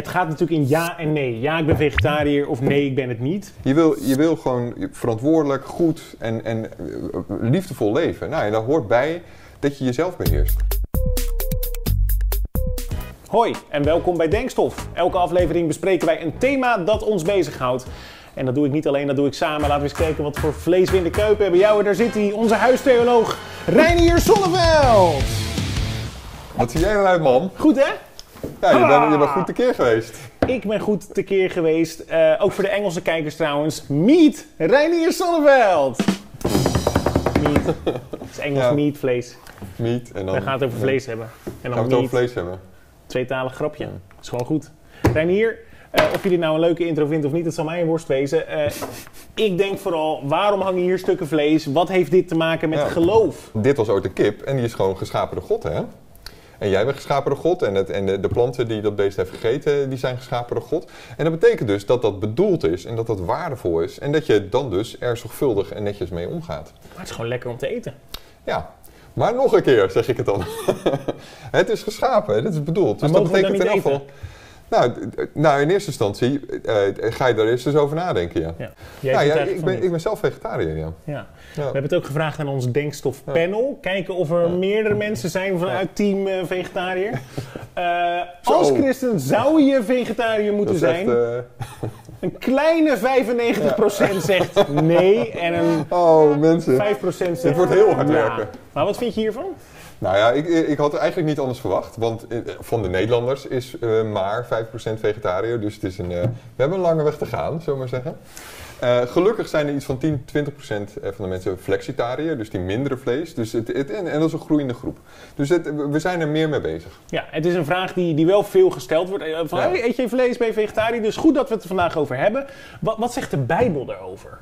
Het gaat natuurlijk in ja en nee. Ja, ik ben vegetariër of nee, ik ben het niet. Je wil, je wil gewoon verantwoordelijk, goed en, en eh, liefdevol leven. Nou, en daar hoort bij dat je jezelf beheerst. Hoi en welkom bij Denkstof. Elke aflevering bespreken wij een thema dat ons bezighoudt. En dat doe ik niet alleen, dat doe ik samen. Laten we eens kijken wat voor vlees we in de keuken hebben. Jou, daar zit hij, onze huistheoloog Reinier Sonneveld. Wat zie jij eruit, man? Goed hè? Ja, je bent, je bent Ah. goed tekeer geweest. Ik ben goed tekeer geweest. Eh, ook voor de Engelse kijkers trouwens. Meet Reinier Sonneveld. Meat. Het is Engels Ja. meat, vlees. Meat en dan... We gaan het over vlees hebben. En Gaan we dan het over vlees hebben? Tweetalig grapje. Dat is gewoon goed. Reinier, eh, of je dit nou een leuke intro vindt of niet, dat zal mij een worst wezen. Eh, ik denk vooral, waarom hangen hier stukken vlees? Wat heeft dit te maken met Ja. geloof? Dit was ooit een kip en die is gewoon geschapen door God, hè? En jij bent geschapen door God en, het, en de, de planten die dat beest heeft gegeten, die zijn geschapen door God. En dat betekent dus dat dat bedoeld is en dat dat waardevol is. En dat je dan dus er zorgvuldig en netjes mee omgaat. Maar het is gewoon lekker om te eten. Ja, maar nog een keer zeg ik het dan. het is geschapen, dit is bedoeld. Dus dat betekent in afval. Nou, nou, in eerste instantie eh, ga je daar eerst eens over nadenken, ja. Ja. Nou ja, ik ben, ik ben zelf vegetariër, ja. Ja. We hebben het ook gevraagd aan ons Denkstof panel. Kijken of er meerdere mensen zijn vanuit team eh, vegetariër. Eh, als christen zou je vegetariër moeten echt... zijn. eh, Een kleine 95% zegt nee en een oh, mensen. 5% zegt Dit wordt heel hard werken. Maar wat vind je hiervan? Nou ja, ik, ik had eigenlijk niet anders verwacht. Want eh, van de Nederlanders is eh, maar 5% vegetariër. Dus het is een, eh, we hebben een lange weg te gaan, zullen we maar zeggen. Gelukkig zijn er iets van 10, 20% van de mensen flexitariër. Dus die mindere vlees. Dus het, het, en, en dat is een groeiende groep. Dus het, we zijn er meer mee bezig. Ja, het is een vraag die, die wel veel gesteld wordt. Van, Ja. hey, eet je vlees, ben je vegetariër? Dus goed dat we het er vandaag over hebben. Wat, wat zegt de Bijbel daarover?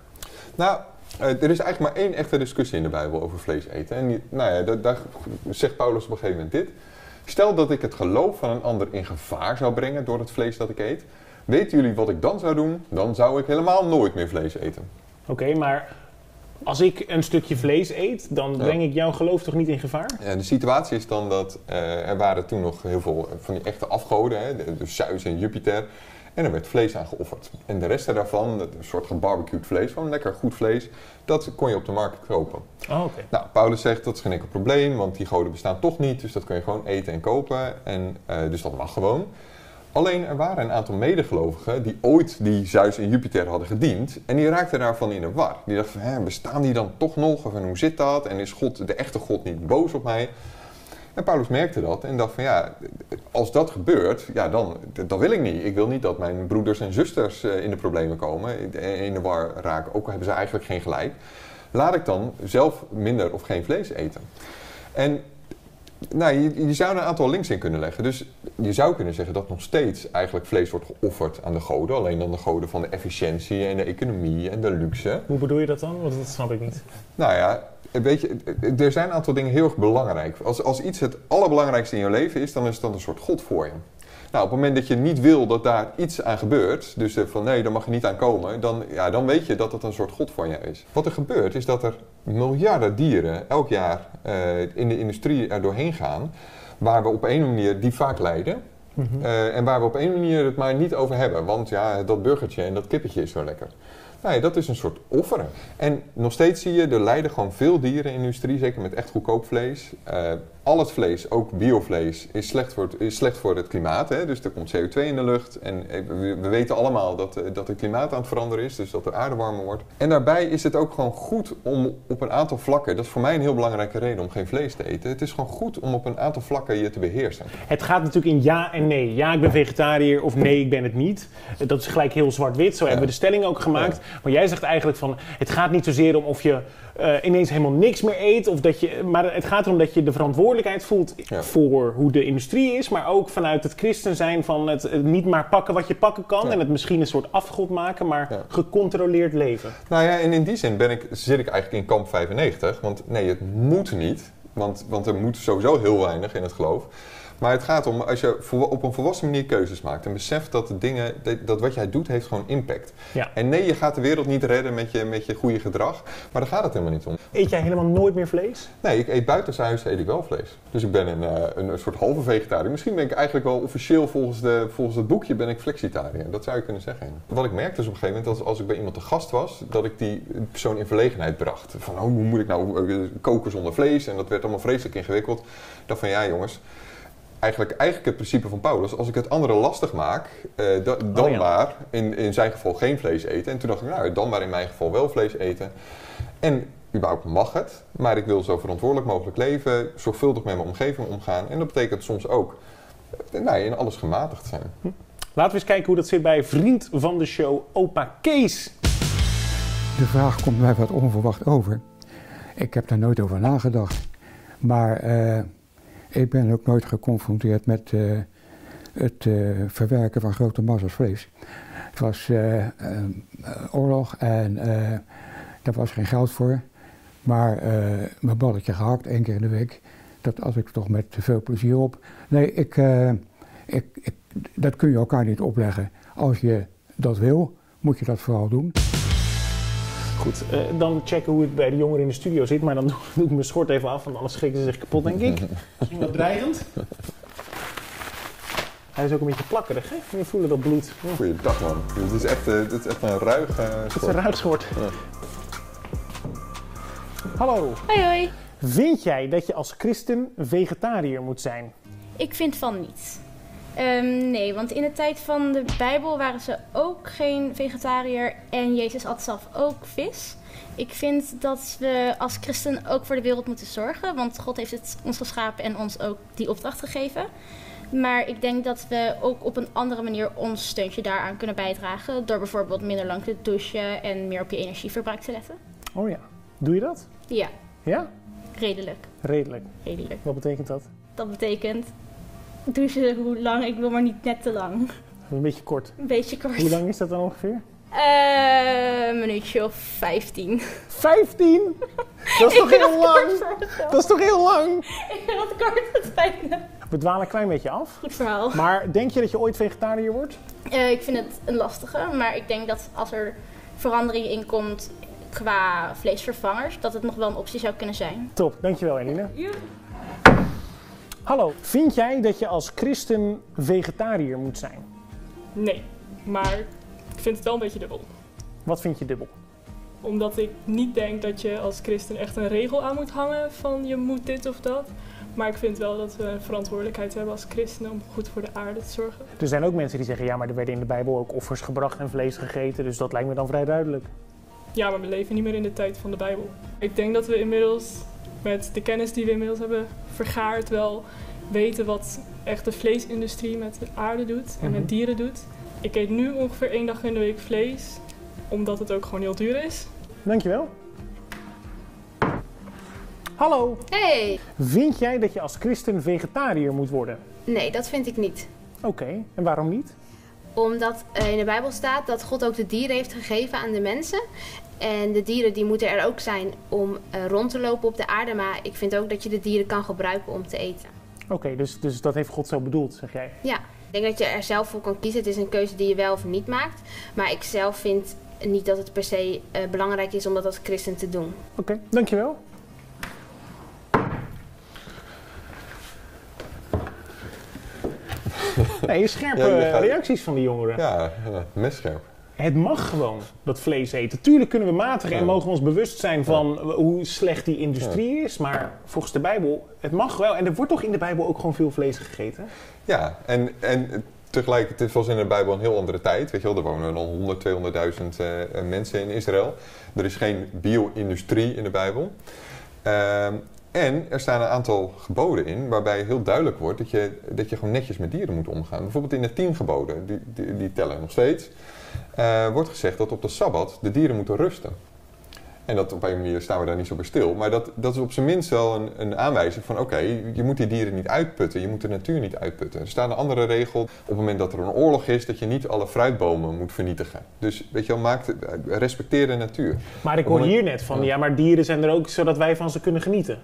Nou, eh, er is eigenlijk maar één echte discussie in de Bijbel over vlees eten. En die, nou ja, daar, daar zegt Paulus op een gegeven moment dit. Stel dat ik het geloof van een ander in gevaar zou brengen door het vlees dat ik eet. Weten jullie wat ik dan zou doen? Dan zou ik helemaal nooit meer vlees eten. Oké, maar als ik een stukje vlees eet, dan Ja. breng ik jouw geloof toch niet in gevaar? Ja, de situatie is dan dat eh, er waren toen nog heel veel van die echte afgoden, hè, de Zeus en Jupiter. En er werd vlees aan geofferd. En de rest daarvan, een soort gebarbecued vlees, gewoon lekker goed vlees, dat kon je op de markt kopen. Oh. Nou, Paulus zegt dat is geen enkel probleem, want die goden bestaan toch niet, dus dat kun je gewoon eten en kopen. En, eh, dus dat mag gewoon. Alleen er waren een aantal medegelovigen die ooit die Zeus en Jupiter hadden gediend. En die raakten daarvan in de war. Die dachten van, hè, bestaan die dan toch nog? Of en hoe zit dat? En is God, de echte God niet boos op mij? En Paulus merkte dat en dacht van ja, als dat gebeurt, ja dan, dat wil ik niet. Ik wil niet dat mijn broeders en zusters eh, in de problemen komen, in de war raken, ook al hebben ze eigenlijk geen gelijk. Laat ik dan zelf minder of geen vlees eten. En nou, je, je zou er een aantal links in kunnen leggen. Dus je zou kunnen zeggen dat nog steeds eigenlijk vlees wordt geofferd aan de goden. Alleen dan de goden van de efficiëntie en de economie en de luxe. Hoe bedoel je dat dan? Want dat snap ik niet. Nou ja, weet je, er zijn een aantal dingen heel erg belangrijk. Als, als iets het allerbelangrijkste in je leven is, dan is het dan een soort God voor je. Nou, op het moment dat je niet wil dat daar iets aan gebeurt, dus eh, van nee, daar mag je niet aan komen, dan, ja, dan weet je dat het een soort God voor je is. Wat er gebeurt is dat er miljarden dieren elk jaar eh, in de industrie er doorheen gaan, waar we op een manier die vaak lijden. eh, en waar we op een manier het maar niet over hebben. Want ja, dat burgertje en dat kippetje is zo lekker. Nou ja, dat is een soort offeren. En nog steeds zie je, er lijden gewoon veel dieren in de industrie, zeker met echt goedkoop vlees. Eh, al het vlees, ook biovlees, is slecht voor het, is slecht voor het klimaat. Hè? Dus er komt CO2 in de lucht. En eh, we, we weten allemaal dat, eh, dat het klimaat aan het veranderen is, dus dat de aarde warmer wordt. En daarbij is het ook gewoon goed om op een aantal vlakken, dat is voor mij een heel belangrijke reden om geen vlees te eten. Het is gewoon goed om op een aantal vlakken je te beheersen. Het gaat natuurlijk in ja en nee. Ja, ik ben vegetariër of nee, ik ben het niet. Dat is gelijk heel zwart-wit. Zo hebben we de stelling ook gemaakt. Maar jij zegt eigenlijk van, het gaat niet zozeer om of je eh, ineens helemaal niks meer eet. Of dat je, maar het gaat erom dat je de verantwoordelijkheid voelt Ja. voor hoe de industrie is. Maar ook vanuit het christen zijn van het niet maar pakken wat je pakken kan. Ja. En het misschien een soort afgod maken, maar Ja. gecontroleerd leven. Nou ja, en in die zin ben ik, zit ik eigenlijk in kamp 95. Want nee, het moet niet. Want, want er moet sowieso heel weinig in het geloof. Maar het gaat om, als je op een volwassen manier keuzes maakt en beseft dat de dingen, dat, dat wat jij doet, heeft gewoon impact. Ja. En nee, je gaat de wereld niet redden met je, met je goede gedrag, maar daar gaat het helemaal niet om. Eet jij helemaal nooit meer vlees? Nee, ik eet buitenshuis eet ik wel vlees. Dus ik ben een, eh, een, een soort halve vegetariër. Misschien ben ik eigenlijk wel officieel volgens, de, volgens het boekje ben ik flexitariër. Dat zou je kunnen zeggen. Wat ik merkte dus op een gegeven moment, als, als ik bij iemand te gast was, dat ik die persoon in verlegenheid bracht. Van, oh, hoe moet ik nou eh, koken zonder vlees? En dat werd allemaal vreselijk ingewikkeld. Ik dacht van, ja jongens, eigenlijk, eigenlijk het principe van Paulus, als ik het anderen lastig maak, eh, da- dan Oh ja. maar in, in zijn geval geen vlees eten. En toen dacht ik, nou, dan maar in mijn geval wel vlees eten. En überhaupt mag het, maar ik wil zo verantwoordelijk mogelijk leven, zorgvuldig met mijn omgeving omgaan. En dat betekent soms ook nou, in alles gematigd zijn. Laten we eens kijken hoe dat zit bij vriend van de show, opa Kees. De vraag komt mij wat onverwacht over. Ik heb daar nooit over nagedacht. Maar eh, ik ben ook nooit geconfronteerd met eh, het eh, verwerken van grote massa's vlees. Het was eh, oorlog en daar was geen geld voor. Maar mijn balletje gehakt één keer in de week, dat at ik toch met veel plezier op. Nee, ik, ik, ik, dat kun je elkaar niet opleggen. Als je dat wil, moet je dat vooral doen. Goed, eh, dan checken hoe het bij de jongeren in de studio zit. Maar dan doe, doe ik mijn schort even af, want anders schrikken ze zich kapot, denk ik. Misschien wat dreigend. Hij is ook een beetje plakkerig, hè? Je voelt dat bloed. Ja, Goeiedag man. Dit is echt, eh, dit is echt een ruig eh, Het is schort. een ruitschort. Ja. Hallo. Hoi hoi. Vind jij dat je als christen vegetariër moet zijn? Ik vind van niet. Ehm, nee, want in de tijd van de Bijbel waren ze ook geen vegetariër en Jezus at zelf ook vis. Ik vind dat we als christen ook voor de wereld moeten zorgen, want God heeft het ons geschapen en ons ook die opdracht gegeven. Maar ik denk dat we ook op een andere manier ons steuntje daaraan kunnen bijdragen. Door bijvoorbeeld minder lang te douchen en meer op je energieverbruik te letten. Oh ja. Doe je dat? Ja, Ja? redelijk. Redelijk. Redelijk. Wat betekent dat? Dat betekent douchen hoe lang, ik wil maar niet net te lang. Een beetje kort. Een beetje kort. Hoe lang is dat dan ongeveer? Eh, een minuutje of 15. 15? Dat is toch heel lang? Dat is toch heel lang? Ik vind het kort, het spijt me. We dwalen een klein beetje af. Goed verhaal. Maar denk je dat je ooit vegetariër wordt? Eh, ik vind het een lastige, maar ik denk dat als er verandering in komt qua vleesvervangers, dat het nog wel een optie zou kunnen zijn. Top, dankjewel Eline. Hallo, vind jij dat je als christen vegetariër moet zijn? Nee, maar ik vind het wel een beetje dubbel. Wat vind je dubbel? Omdat ik niet denk dat je als christen echt een regel aan moet hangen van je moet dit of dat. Maar ik vind wel dat we een verantwoordelijkheid hebben als christenen om goed voor de aarde te zorgen. Er zijn ook mensen die zeggen, ja, maar er werden in de Bijbel ook offers gebracht en vlees gegeten, dus dat lijkt me dan vrij duidelijk. Ja, maar we leven niet meer in de tijd van de Bijbel. Ik denk dat we inmiddels met de kennis die we inmiddels hebben vergaard wel weten wat echt de vleesindustrie met de aarde doet en Mhm. met dieren doet. Ik eet nu ongeveer één dag in de week vlees, omdat het ook gewoon heel duur is. Dankjewel. Hallo, Hey, vind jij dat je als christen vegetariër moet worden? nee, dat vind ik niet. Oké, en waarom niet? Omdat eh, in de Bijbel staat dat God ook de dieren heeft gegeven aan de mensen. En de dieren die moeten er ook zijn om eh, rond te lopen op de aarde. Maar ik vind ook dat je de dieren kan gebruiken om te eten. Oké, dus, dus dat heeft God zo bedoeld, zeg jij. Ja, ik denk dat je er zelf voor kan kiezen. Het is een keuze die je wel of niet maakt. Maar ik zelf vind niet dat het per se eh, belangrijk is om dat als christen te doen. Oké, dankjewel. Nee, scherpe Ja, je gaat- reacties van die jongeren. Ja, messcherp. Het mag gewoon, dat vlees eten. Tuurlijk kunnen we matigen en mogen we ons bewust zijn van hoe slecht die industrie is. Maar volgens de Bijbel, het mag wel. En er wordt toch in de Bijbel ook gewoon veel vlees gegeten? Ja, en, en tegelijkertijd was in de Bijbel een heel andere tijd. Weet je wel, er wonen al 100, 200.000 eh, eh, mensen in Israël. Er is geen bio-industrie in de Bijbel. Ehm, en er staan een aantal geboden in waarbij heel duidelijk wordt dat je, dat je gewoon netjes met dieren moet omgaan. Bijvoorbeeld in de tien geboden, die, die, die tellen nog steeds, eh, wordt gezegd dat op de Sabbat de dieren moeten rusten. En dat op een manier staan we daar niet zo bij stil. Maar dat, dat is op zijn minst wel een, een aanwijzing van oké, je moet die dieren niet uitputten. Je moet de natuur niet uitputten. Er staat een andere regel. Op het moment dat er een oorlog is, dat je niet alle fruitbomen moet vernietigen. Dus weet je wel, maak respecteer de natuur. Maar ik hoor hier net van, Ja. ja, maar dieren zijn er ook zodat wij van ze kunnen genieten.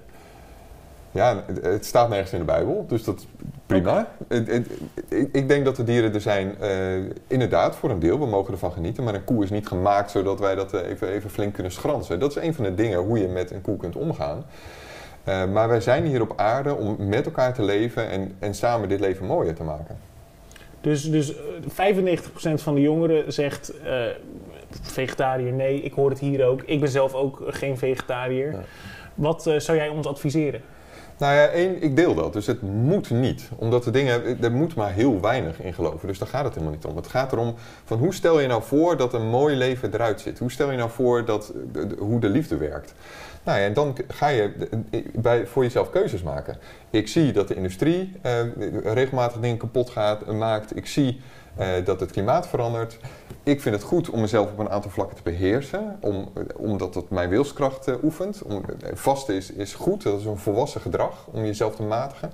Ja, het- staat nergens in de Bijbel, dus dat is prima. Ik, ik denk dat de dieren er zijn, eh, inderdaad, voor een deel. We mogen ervan genieten, maar een koe is niet gemaakt zodat wij dat eh, even, even flink kunnen schransen. Dat is een van de dingen hoe je met een koe kunt omgaan. Eh, maar wij zijn hier op aarde om met elkaar te leven en, en samen dit leven mooier te maken. Dus, dus eh, 95% van de jongeren zegt eh, vegetariër, nee, ik hoor het hier ook. Ik ben zelf ook geen vegetariër. Ja. Wat zou jij ons adviseren? Nou ja, één, ik deel dat. Dus het moet niet. Omdat de dingen, er moet maar heel weinig in geloven. Dus daar gaat het helemaal niet om. Het gaat erom van hoe stel je nou voor dat een mooi leven eruit ziet? Hoe stel je nou voor dat, hoe de liefde werkt? Nou ja, en dan ga je bij, voor jezelf keuzes maken. Ik zie dat de industrie eh, regelmatig dingen kapot gaat, maakt. Ik zie eh, dat het klimaat verandert. Ik vind het goed om mezelf op een aantal vlakken te beheersen, om, omdat het mijn wilskracht eh, oefent. Om, eh, vasten is, is goed, dat is een volwassen gedrag om jezelf te matigen.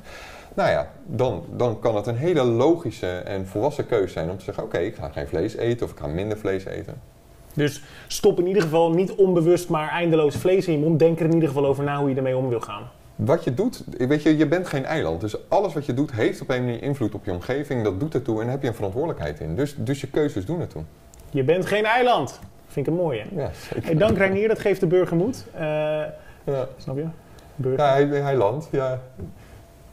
Nou ja, dan, dan kan het een hele logische en volwassen keuze zijn om te zeggen: Oké, ik ga geen vlees eten of ik ga minder vlees eten. Dus stop in ieder geval niet onbewust maar eindeloos vlees in je mond. Denk er in ieder geval over na hoe je ermee om wil gaan. Wat je doet, weet je, je bent geen eiland. Dus alles wat je doet heeft op een manier invloed op je omgeving. Dat doet ertoe en daar heb je een verantwoordelijkheid in. Dus, dus je keuzes doen ertoe. Je bent geen eiland. Vind ik een mooie. Ja, zeker. Hey, dank Reinier, dat geeft de burger moed. Eh, Ja. snap je? Burger. Ja, hij, hij landt. Ja.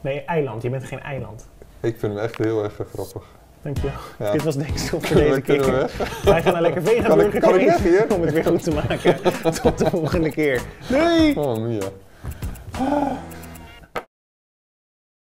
Nee, eiland. Je bent geen eiland. Ik vind hem echt heel erg grappig. Dankjewel. Ja. Dit was ik voor deze keer. Wij gaan een lekker vegan burger eten hier? om het weer goed te maken. Tot de volgende keer. Doei! Oh, Mia. Oh.